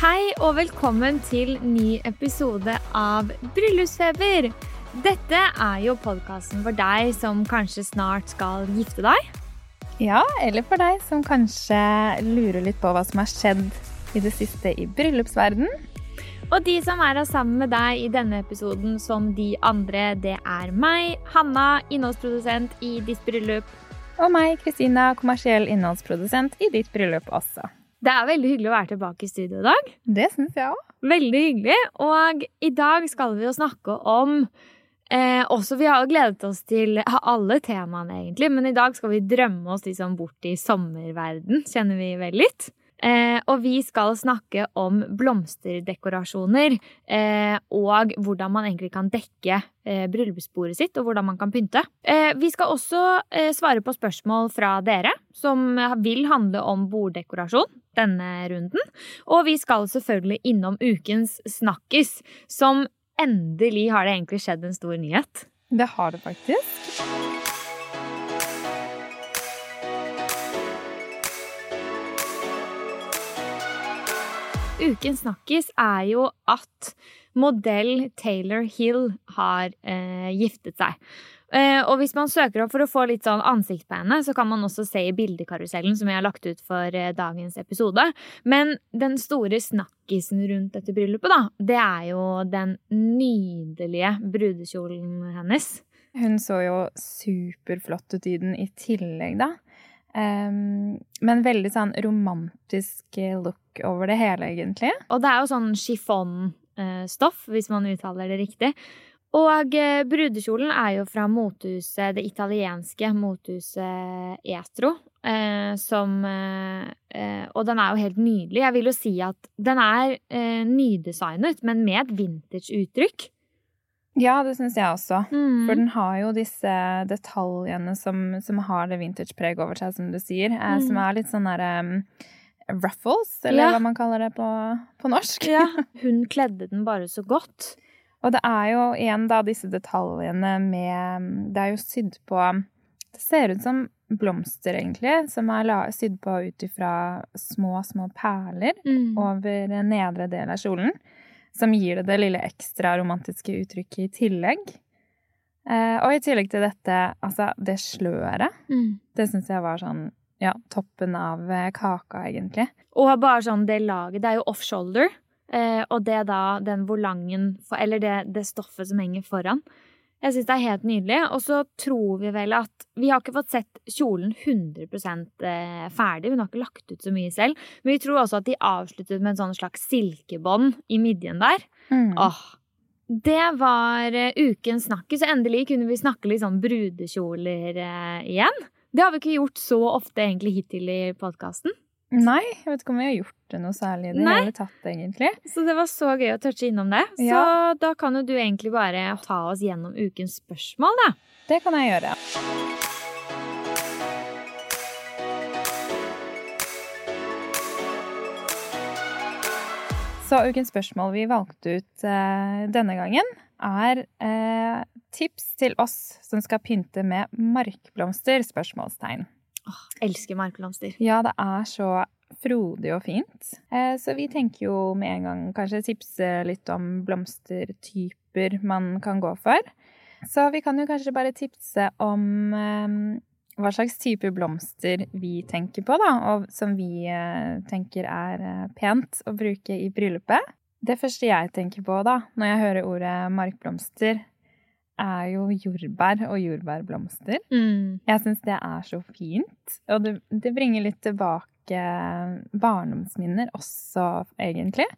Hei og velkommen til ny episode av Bryllupsfeber. Dette er jo podkasten for deg som kanskje snart skal gifte deg. Ja, eller for deg som kanskje lurer litt på hva som har skjedd i det siste i bryllupsverden. Og de som er her sammen med deg i denne episoden som de andre, det er meg, Hanna, innholdsprodusent i ditt bryllup. Og meg, Kristina, kommersiell innholdsprodusent i ditt bryllup også. Det er veldig hyggelig å være tilbake i studio i dag. Det syns jeg òg. Veldig hyggelig. Og i dag skal vi jo snakke om eh, også Vi har gledet oss til alle temaene, egentlig, men i dag skal vi drømme oss liksom bort i sommerverden. Kjenner vi vel litt? Eh, og vi skal snakke om blomsterdekorasjoner eh, og hvordan man egentlig kan dekke eh, bryllupsbordet sitt, og hvordan man kan pynte. Eh, vi skal også eh, svare på spørsmål fra dere som vil handle om borddekorasjon denne runden. Og vi skal selvfølgelig innom ukens snakkis, som endelig har det egentlig skjedd en stor nyhet. Det har det faktisk. Ukens snakkis er jo at modell Taylor Hill har eh, giftet seg. Eh, og hvis man søker opp for å få litt sånn ansikt på henne, så kan man også se i bildekarusellen som jeg har lagt ut for eh, dagens episode. Men den store snakkisen rundt dette bryllupet, da, det er jo den nydelige brudekjolen hennes. Hun så jo superflott ut i den i tillegg, da. Um, men veldig sånn romantisk look over det hele, egentlig. Og det er jo sånn chiffonstoff, uh, hvis man uttaler det riktig. Og uh, brudekjolen er jo fra mothuset, det italienske mothuset Etro. Eh, som Og den er jo helt nydelig. Jeg vil jo si at den er nydesignet, men med et vintage-uttrykk. Ja, det syns jeg også. Mm. For den har jo disse detaljene som, som har det vintage-preget over seg, som du sier. Eh, Mm. Som er litt sånn derre um, ruffles, eller Ja. hva man kaller det på, på norsk. Ja, hun kledde den bare så godt. Og det er jo igjen da disse detaljene med Det er jo sydd på Det ser ut som blomster, egentlig, som er sydd på ut ifra små, små perler Mm. over nedre del av kjolen. Som gir det det lille ekstra romantiske uttrykket i tillegg. Eh, og i tillegg til dette, altså det sløret, Mm. det syns jeg var sånn ja, toppen av eh, kaka, egentlig. Og bare sånn det laget, det er jo off-shoulder. Eh, og det er da den volangen, eller det, det stoffet som henger foran. Jeg syns det er helt nydelig. Og så tror vi vel at Vi har ikke fått sett kjolen 100 eh, ferdig. Hun har ikke lagt ut så mye selv. Men vi tror også at de avsluttet med en sånn slags silkebånd i midjen der. Mm. Åh, det var eh, ukens snakkis. Så endelig kunne vi snakke litt sånn brudekjoler eh, igjen. Det har vi ikke gjort så ofte egentlig hittil i podkasten. Nei, jeg vet ikke om vi har gjort det noe særlig i det Nei. hele tatt, egentlig. Så det var så gøy å touche innom det. Så Ja. da kan jo du egentlig bare ta oss gjennom ukens spørsmål, da. Det kan jeg gjøre. Så ukens spørsmål vi valgte ut eh, denne gangen, er eh, tips til oss som skal pynte med markblomster? spørsmålstegn. Elsker markblomster. Ja, det er så frodig og fint. Eh, så vi tenker jo med en gang kanskje tipse litt om blomstertyper man kan gå for. Så vi kan jo kanskje bare tipse om eh, hva slags type blomster vi tenker på, da, og som vi eh, tenker er pent å bruke i bryllupet. Det første jeg tenker på da, når jeg hører ordet markblomster, er jo jordbær og jordbærblomster. Mm. Jeg syns det er så fint, og det, det bringer litt tilbake barndomsminner også, egentlig.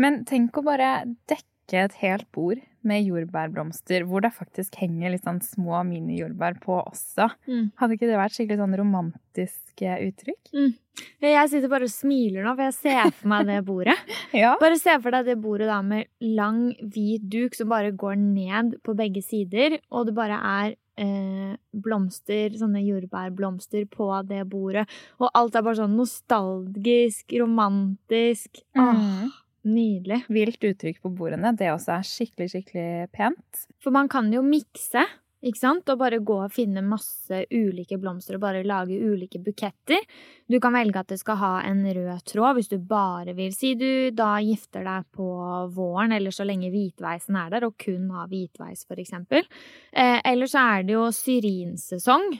Men tenk å bare dekke dekke et helt bord med jordbærblomster, hvor det faktisk henger litt sånn små mini-jordbær på også. Mm. Hadde ikke det vært skikkelig sånn romantisk uttrykk? uttrykk? Jeg sitter bare og smiler nå, for jeg ser for meg det bordet. Ja. Bare se for deg det bordet da med lang, hvit duk som bare går ned på begge sider, og det bare er eh, blomster, sånne jordbærblomster på det bordet. Og alt er bare sånn nostalgisk, romantisk. Åh, Mm. Nydelig. Vilt uttrykk på bordene. Det også er skikkelig, skikkelig pent. For man kan jo mikse, ikke sant? Og bare gå og finne masse ulike blomster og bare lage ulike buketter. Du kan velge at det skal ha en rød tråd hvis du bare vil. Si du da gifter deg på våren, eller så lenge hvitveisen er der, og kun har hvitveis, for eksempel. Eh, eller så er det jo syrinsesong,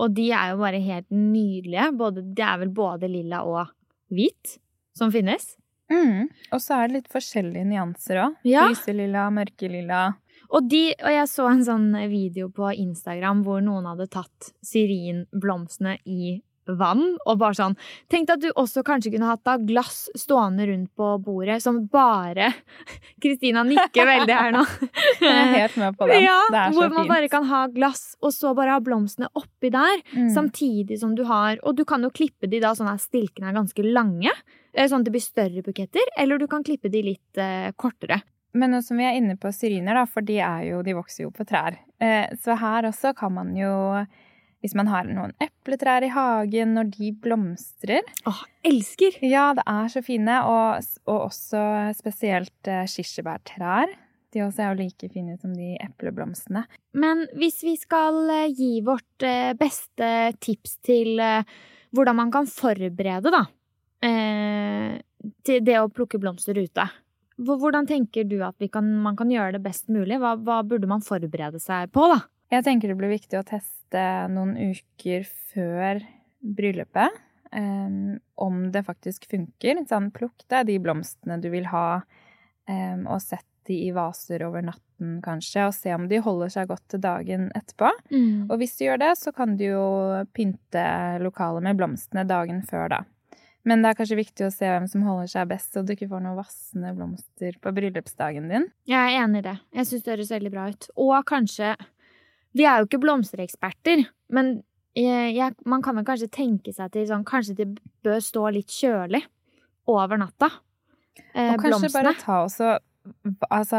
og de er jo bare helt nydelige. Både, det er vel både lilla og hvit som finnes. Mm. Og så er det litt forskjellige nyanser òg. Ja. Lyselilla, mørkelilla. Og, de, og jeg så en sånn video på Instagram hvor noen hadde tatt syrinblomstene i vann, og bare sånn Tenk at du også kanskje kunne hatt da glass stående rundt på bordet som bare Kristina nikker veldig her nå. Jeg er helt med på den. Ja, det er så hvor man fint. bare kan ha glass, og så bare ha blomstene oppi der. Mm. Samtidig som du har Og du kan jo klippe de da sånn at stilkene er ganske lange, eh, sånn at det blir større buketter, eller du kan klippe de litt eh, kortere. Men nå som vi er inne på syriner, da, for de er jo, de vokser jo på trær. Eh, så her også kan man jo, hvis man har noen epletrær i hagen, når de blomstrer Åh, elsker! Ja, det er så fine, og, og også spesielt eh, kirsebærtrær. De også er jo like fine som de epleblomstene. Men hvis vi skal eh, gi vårt eh, beste tips til hvordan man kan forberede, da, til det å plukke blomster ute Hvordan tenker du at vi kan, man kan gjøre det best mulig? Hva, hva burde man forberede seg på, da? Jeg tenker det blir viktig å teste noen uker før bryllupet. em, om det faktisk funker. Sånn, plukk deg de blomstene du vil ha, em, og sett de i vaser over natten, kanskje, og se om de holder seg godt til dagen etterpå. Og hvis du gjør det, så kan du jo pynte lokalet med blomstene dagen før, da. Men det er kanskje viktig å se hvem som holder seg best, så du ikke får noen vassende blomster på bryllupsdagen din. Jeg er enig i det. Jeg syns det høres veldig bra ut. Og kanskje Vi er jo ikke blomstereksperter, men jeg, jeg, man kan vel kanskje tenke seg til sånn Kanskje de bør stå litt kjølig over natta. Eh, Og kanskje bare ta også Altså,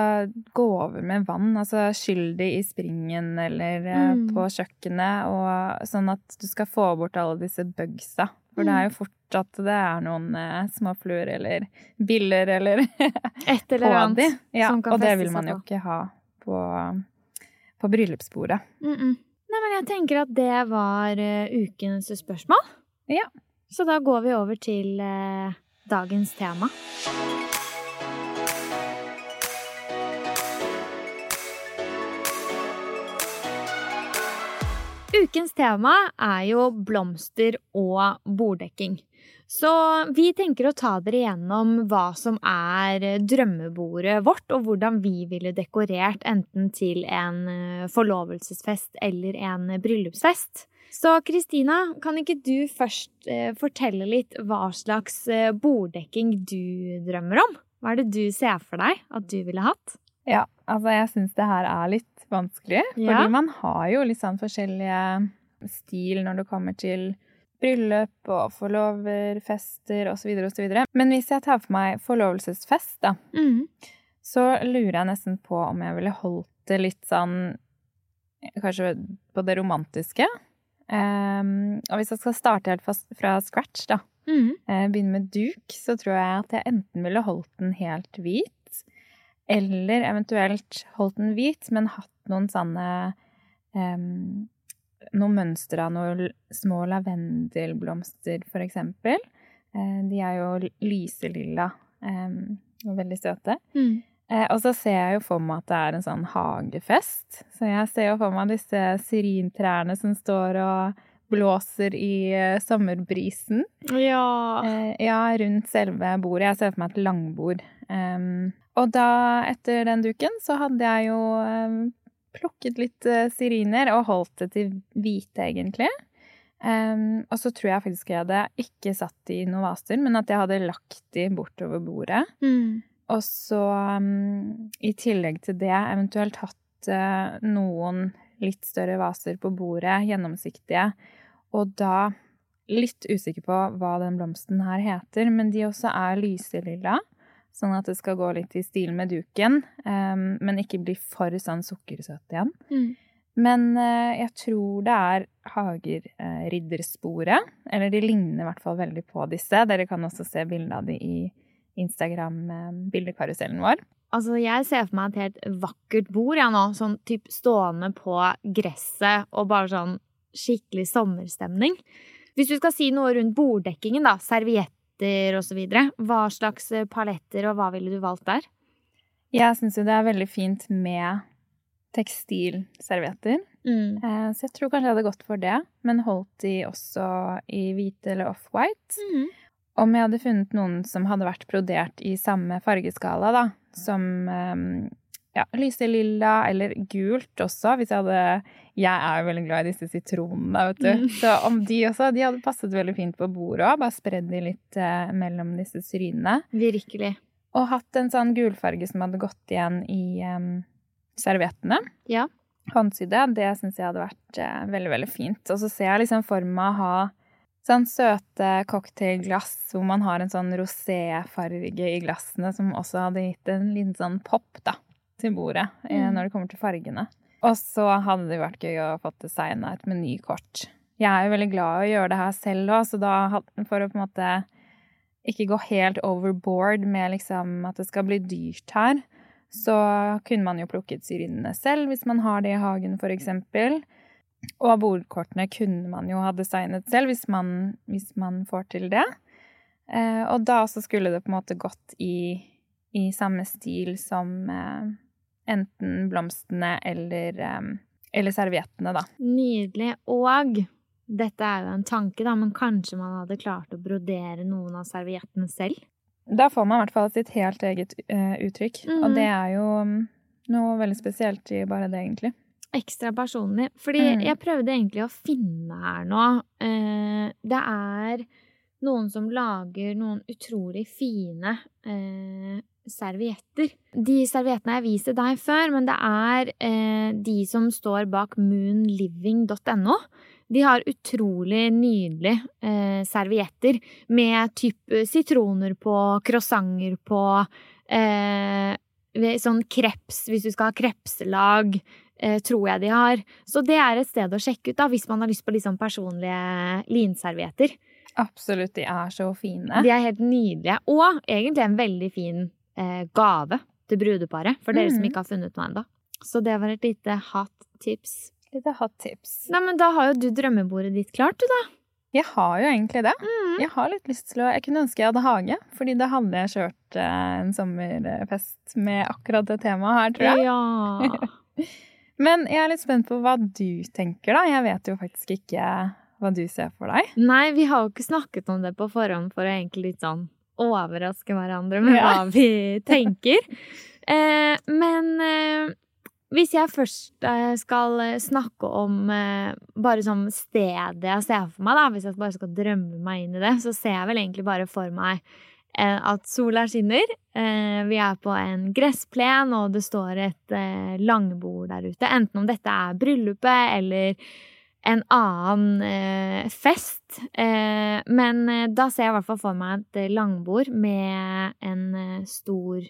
gå over med vann. Altså skyll de i springen eller eh, Mm. på kjøkkenet, og sånn at du skal få bort alle disse bugsa. For det er jo fort at det er noen eh, småfluer eller biller eller Et eller annet. Ja, som kan og det vil man jo ikke ha på, på bryllupsbordet. Mm -mm. Nei, men jeg tenker at det var uh, ukens spørsmål. Ja. Så da går vi over til uh, dagens tema. Ukens tema er jo blomster og borddekking. Så vi tenker å ta dere gjennom hva som er drømmebordet vårt, og hvordan vi ville dekorert enten til en eh, forlovelsesfest eller en bryllupsfest. Så Kristina, kan ikke du først eh, fortelle litt hva slags eh, borddekking du drømmer om? Hva er det du ser for deg at du ville hatt? Ja, altså jeg syns det her er litt vanskelig. Ja. Fordi man har jo litt sånn forskjellige stil når det kommer til bryllup og forloverfester osv. osv. Men hvis jeg tar for meg forlovelsesfest, da, Mm. så lurer jeg nesten på om jeg ville holdt det litt sånn Kanskje på det romantiske. Um, og hvis jeg skal starte helt fra, scratch, da, Mm. eh, begynne med duk, så tror jeg at jeg enten ville holdt den helt hvit, eller eventuelt holdt den hvit, men hatt noen sånne em, Noen mønstre av noen små lavendelblomster, eksempel. Eh, de er jo lyselilla og veldig søte. Mm. Eh, og så ser jeg jo for meg at det er en sånn hagefest. Så jeg ser jo for meg disse syrintrærne som står og blåser i eh, sommerbrisen. Ja. Ja, rundt selve bordet. Jeg ser for meg et langbord. Og da, etter den duken, så hadde jeg jo em, plukket litt eh, syriner og holdt det til hvite, egentlig. Um, og så tror jeg faktisk jeg hadde ikke satt de i noen vaser, men at jeg hadde lagt de bortover bordet. Mm. og så um, i tillegg til det eventuelt hatt uh, noen litt større vaser på bordet, gjennomsiktige. Og da litt usikker på hva den blomsten her heter, men de også er lyselilla. Sånn at det skal gå litt i stil med duken, um, men ikke bli for sånn sukkersøt igjen. Mm. Men uh, jeg tror det er hagerriddersporet. Uh, eller de ligner i hvert fall veldig på disse. Dere kan også se bilde av de i Instagram-bildekarusellen uh, vår. Altså, jeg ser for meg et helt vakkert bord, ja, nå. Sånn typ stående på gresset og bare sånn skikkelig sommerstemning. Hvis du skal si noe rundt borddekkingen, da, servietter osv., hva slags paletter og hva ville du valgt der? Jeg syns jo det er veldig fint med tekstilservietter. Mm. Eh, så jeg tror kanskje jeg hadde gått for det, men holdt de også i hvite eller off-white. Mm. Om jeg hadde funnet noen som hadde vært brodert i samme fargeskala, da, som um, ja, lyse lilla eller gult også, hvis jeg hadde Jeg er jo veldig glad i disse sitronene, vet du. Mm. Så om de også, de hadde passet veldig fint på bordet òg. Bare spredd de litt eh, mellom disse syrynene. Virkelig. Og hatt en sånn gulfarge som hadde gått igjen i eh, serviettene. Ja. Håndsydde. Det syns jeg hadde vært eh, veldig, veldig fint. Og så ser jeg liksom for meg å ha sånn søte cocktailglass hvor man har en sånn roséfarge i glassene som også hadde gitt en liten sånn pop da, til bordet eh, mm. når det kommer til fargene. Og så hadde det vært gøy å få designa et menykort. Jeg er jo veldig glad i å gjøre det her selv òg, så da for å på en måte ikke gå helt overboard med liksom at det skal bli dyrt her, så kunne man jo plukket syrinene selv hvis man har det i hagen, eksempel. Og bordkortene kunne man jo ha designet selv, hvis man, hvis man får til det. Eh, og da også skulle det på en måte gått i, i samme stil som eh, enten blomstene eller, eller serviettene, da. Nydelig. Og dette er jo en tanke, da, men kanskje man hadde klart å brodere noen av serviettene selv? Da får man i hvert fall sitt helt eget uh, uttrykk. Mm. Og mhm. det er jo noe veldig spesielt i bare det, egentlig ekstra personlig. Fordi mm. jeg prøvde egentlig å finne her nå Det er noen som lager noen utrolig fine eh, servietter. De serviettene jeg viste deg før, men det er eh, de som står bak moonliving.no. De har utrolig nydelige eh, servietter med type sitroner på, croissanter på, eh, sånn kreps hvis du skal ha krepslag. Eh, tror jeg de har. Så det er et sted å sjekke ut da, hvis man har lyst på sånn personlige linservietter. Absolutt, de er så fine. De er helt nydelige. Og egentlig en veldig fin eh, gave til brudeparet, for dere mm. som ikke har funnet noe ennå. Så det var et lite hot tips. Lite hot tips. Nei, men da har jo du drømmebordet ditt klart, du, da. Jeg har jo egentlig det. Mm. Jeg har litt lyst til å Jeg kunne ønske jeg hadde hage, fordi da hadde jeg kjørt eh, en sommerfest med akkurat det temaet her, tror jeg. Ja. Men jeg er litt spent på hva du tenker, da. Jeg vet jo faktisk ikke hva du ser for deg. Nei, vi har jo ikke snakket om det på forhånd for å egentlig litt sånn overraske hverandre med hva vi tenker. eh, men eh, hvis jeg først eh, skal snakke om eh, bare sånn stedet jeg ser for meg, da, hvis jeg bare skal drømme meg inn i det, så ser jeg vel egentlig bare for meg Eh, at sola skinner. Eh, vi er på en gressplen, og det står et eh, langbord der ute. Enten om dette er bryllupet eller en annen fest. men da ser jeg i hvert fall for meg et langbord med en stor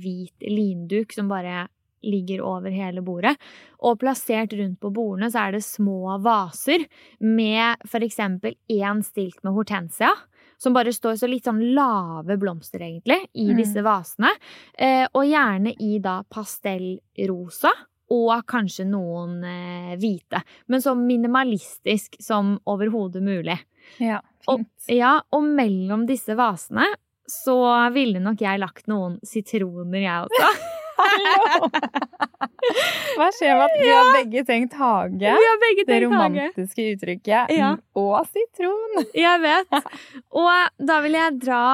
hvit linduk som bare ligger over hele bordet. Og plassert rundt på bordene så er det små vaser med for eksempel én stilk med hortensia som bare står så litt sånn lave blomster, egentlig, i mm. disse vasene. Eh, og gjerne i da pastellrosa. Og kanskje noen eh, hvite. Men så minimalistisk som overhodet mulig. Ja, fint. Og, ja, og mellom disse vasene så ville nok jeg lagt noen sitroner, jeg også. Hallo! Hva skjer med at vi har begge tenkt hage? Vi har begge tenkt det romantiske hage. uttrykket. Ja. Og sitron. Jeg vet. Og da vil jeg dra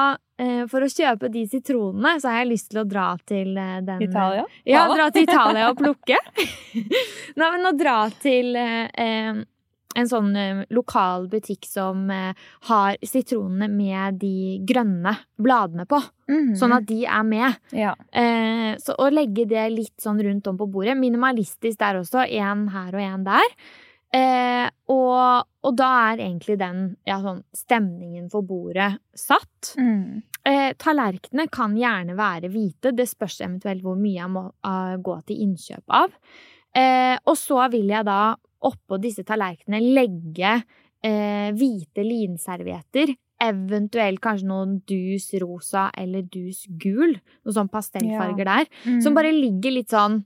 eh, For å kjøpe de sitronene, så har jeg lyst til å dra til eh, den Italia? Ja, dra til Italia og plukke. Nei, men å dra til eh, en sånn eh, lokal butikk som eh, har sitronene med de grønne bladene på. Mm. Sånn at de er med. Ja. Eh, så å legge det litt sånn rundt om på bordet. Minimalistisk der også. Én her og én der. Eh, og, og da er egentlig den ja, sånn stemningen for bordet satt. Mm. Eh, tallerkenene kan gjerne være hvite. Det spørs eventuelt hvor mye jeg må uh, gå til innkjøp av. Eh, og så vil jeg da oppå disse tallerkenene legge eh, hvite linservietter. Eventuelt kanskje noen dus rosa eller dus gul. Noen sånn pastellfarger der. Mm. Som bare ligger litt sånn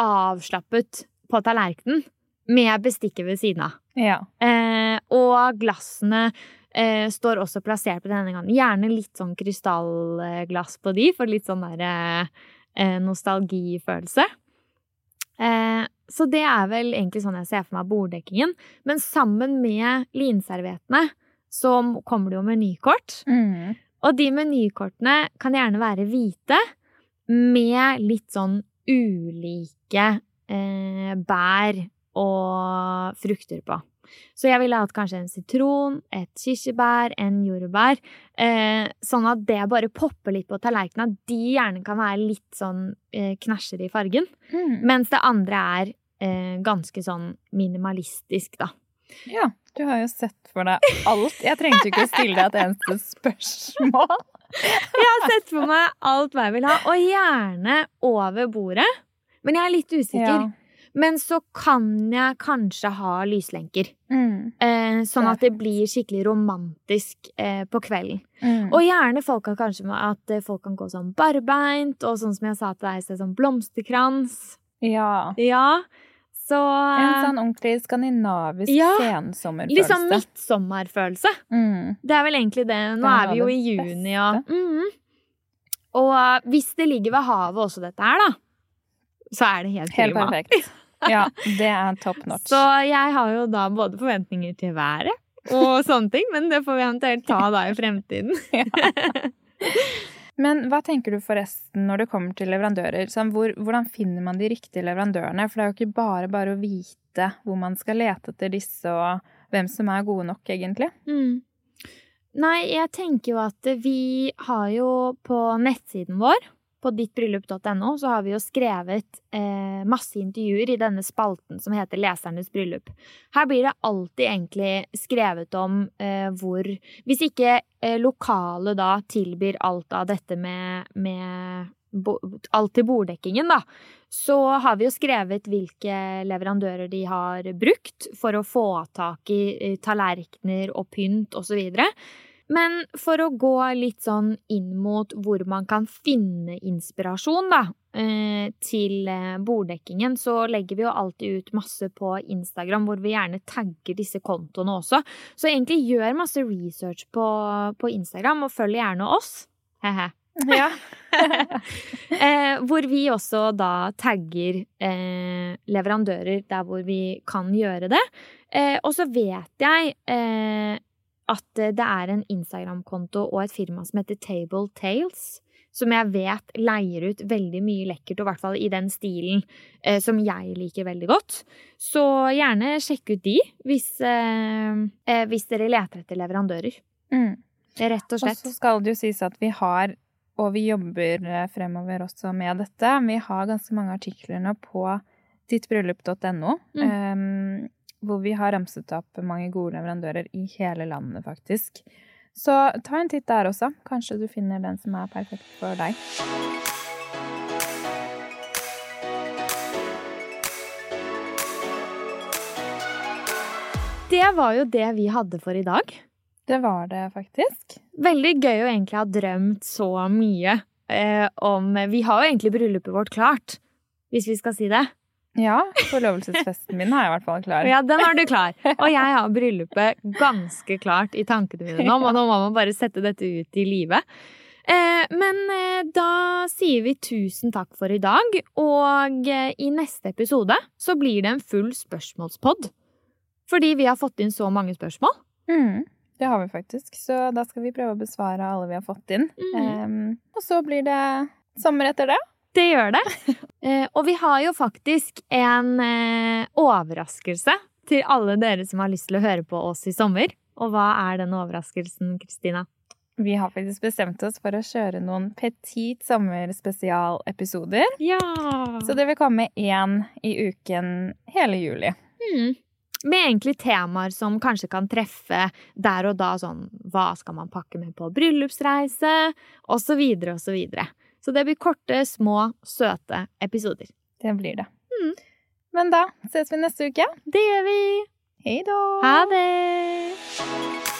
avslappet på tallerkenen. Med bestikket ved siden av. Ja. Eh, og glassene eh, står også plassert på denne gangen. Gjerne litt sånn krystallglass på de, for litt sånn der eh, nostalgifølelse. Så det er vel egentlig sånn jeg ser for meg borddekkingen. Men sammen med linserviettene så kommer det jo menykort. Mm. Og de menykortene kan gjerne være hvite med litt sånn ulike eh, bær og frukter på. Så jeg ville hatt kanskje en sitron, et kirsebær, en jordbær. Eh, sånn at det bare popper litt på tallerkenen. At de gjerne kan være litt sånn eh, knæsjer i fargen. Mm. Mens det andre er ganske sånn minimalistisk, da. Ja, du har jo sett for deg alt. Jeg trengte ikke å stille deg et eneste spørsmål. Jeg har sett for meg alt hva jeg vil ha, og gjerne over bordet. Men jeg er litt usikker. Ja. Men så kan jeg kanskje ha lyslenker. Mm. Eh, sånn at det blir skikkelig romantisk eh, på kvelden. Mm. Og gjerne folk kan kanskje at eh, folk kan gå sånn barbeint, og sånn som jeg sa til deg, sånn blomsterkrans. Ja. Ja. Så En sånn ordentlig skandinavisk Ja, sensommerfølelse. Litt sånn midtsommerfølelse. Mm. Det er vel egentlig det. Nå Det er vi jo i juni, og mm. Og eh, hvis det ligger ved havet også, dette her, da, så er det helt Helt prima. perfekt. Ja, det er top notch. Så jeg har jo da både forventninger til været og sånne ting, men det får vi eventuelt ta da i fremtiden. Men hva tenker du forresten når det kommer til leverandører? Sånn, hvor, hvordan finner man de riktige leverandørene? For det er jo ikke bare bare å vite hvor man skal lete etter disse, og hvem som er gode nok, egentlig. Mm. Nei, jeg tenker jo at vi har jo på nettsiden vår, på dittbryllup.no, så har vi jo skrevet eh, masse intervjuer i denne spalten som heter Lesernes bryllup. Her blir det alltid egentlig skrevet om eh, hvor Hvis ikke eh, lokale da tilbyr alt av dette med, med bo, alt til borddekkingen, da, så har vi jo skrevet hvilke leverandører de har brukt for å få tak i eh, tallerkener og pynt osv. Men for å gå litt sånn inn mot hvor man kan finne inspirasjon da, eh, til eh, borddekkingen, så legger vi jo alltid ut masse på Instagram, hvor vi gjerne tagger disse kontoene også. Så egentlig gjør masse research på, på Instagram, og følg gjerne oss. He-he. Ja. eh, hvor vi også da tagger eh, leverandører der hvor vi kan gjøre det. Eh, og så vet jeg at det er en Instagram-konto og et firma som heter Table Tales. Som jeg vet leier ut veldig mye lekkert, og i hvert fall i den stilen eh, som jeg liker veldig godt. Så gjerne sjekk ut de hvis, eh, eh, hvis dere leter etter leverandører. Mm. Rett og slett. Og så skal det jo sies at vi har, og vi jobber eh, fremover også med dette, vi har ganske mange artikler nå på dittbryllup.no. Mm. em, hvor vi har ramset opp mange gode leverandører i hele landet, faktisk. Så ta en titt der også. Kanskje du finner den som er perfekt for deg. Det var jo det vi hadde for i dag. Det var det faktisk. Veldig gøy å egentlig ha drømt så mye eh, om Vi har jo egentlig bryllupet vårt klart, hvis vi skal si det. Ja, forlovelsesfesten min har jeg i hvert fall klar. Ja, den har du klar. Og jeg har bryllupet ganske klart i tankene mine nå, og nå må man bare sette dette ut i livet. Eh, men eh, da sier vi tusen takk for i dag, og eh, i neste episode så blir det en full spørsmålspod. Fordi vi har fått inn så mange spørsmål. Mm, det har vi faktisk, så da skal vi prøve å besvare alle vi har fått inn. Mm. Um, og så blir det sommer etter det. Det gjør det. Eh, og vi har jo faktisk en eh, overraskelse til alle dere som har lyst til å høre på oss i sommer. Og hva er den overraskelsen, Kristina? Vi har faktisk bestemt oss for å kjøre noen Petit sommerspesialepisoder. Ja! Så det vil komme én i uken hele juli. Mm. Med egentlig temaer som kanskje kan treffe der og da, sånn hva skal man pakke med på bryllupsreise, og så Så det blir korte, små, søte episoder. Det blir det. Mm. Men da ses vi neste uke. Det gjør vi! Hei da! Ha det!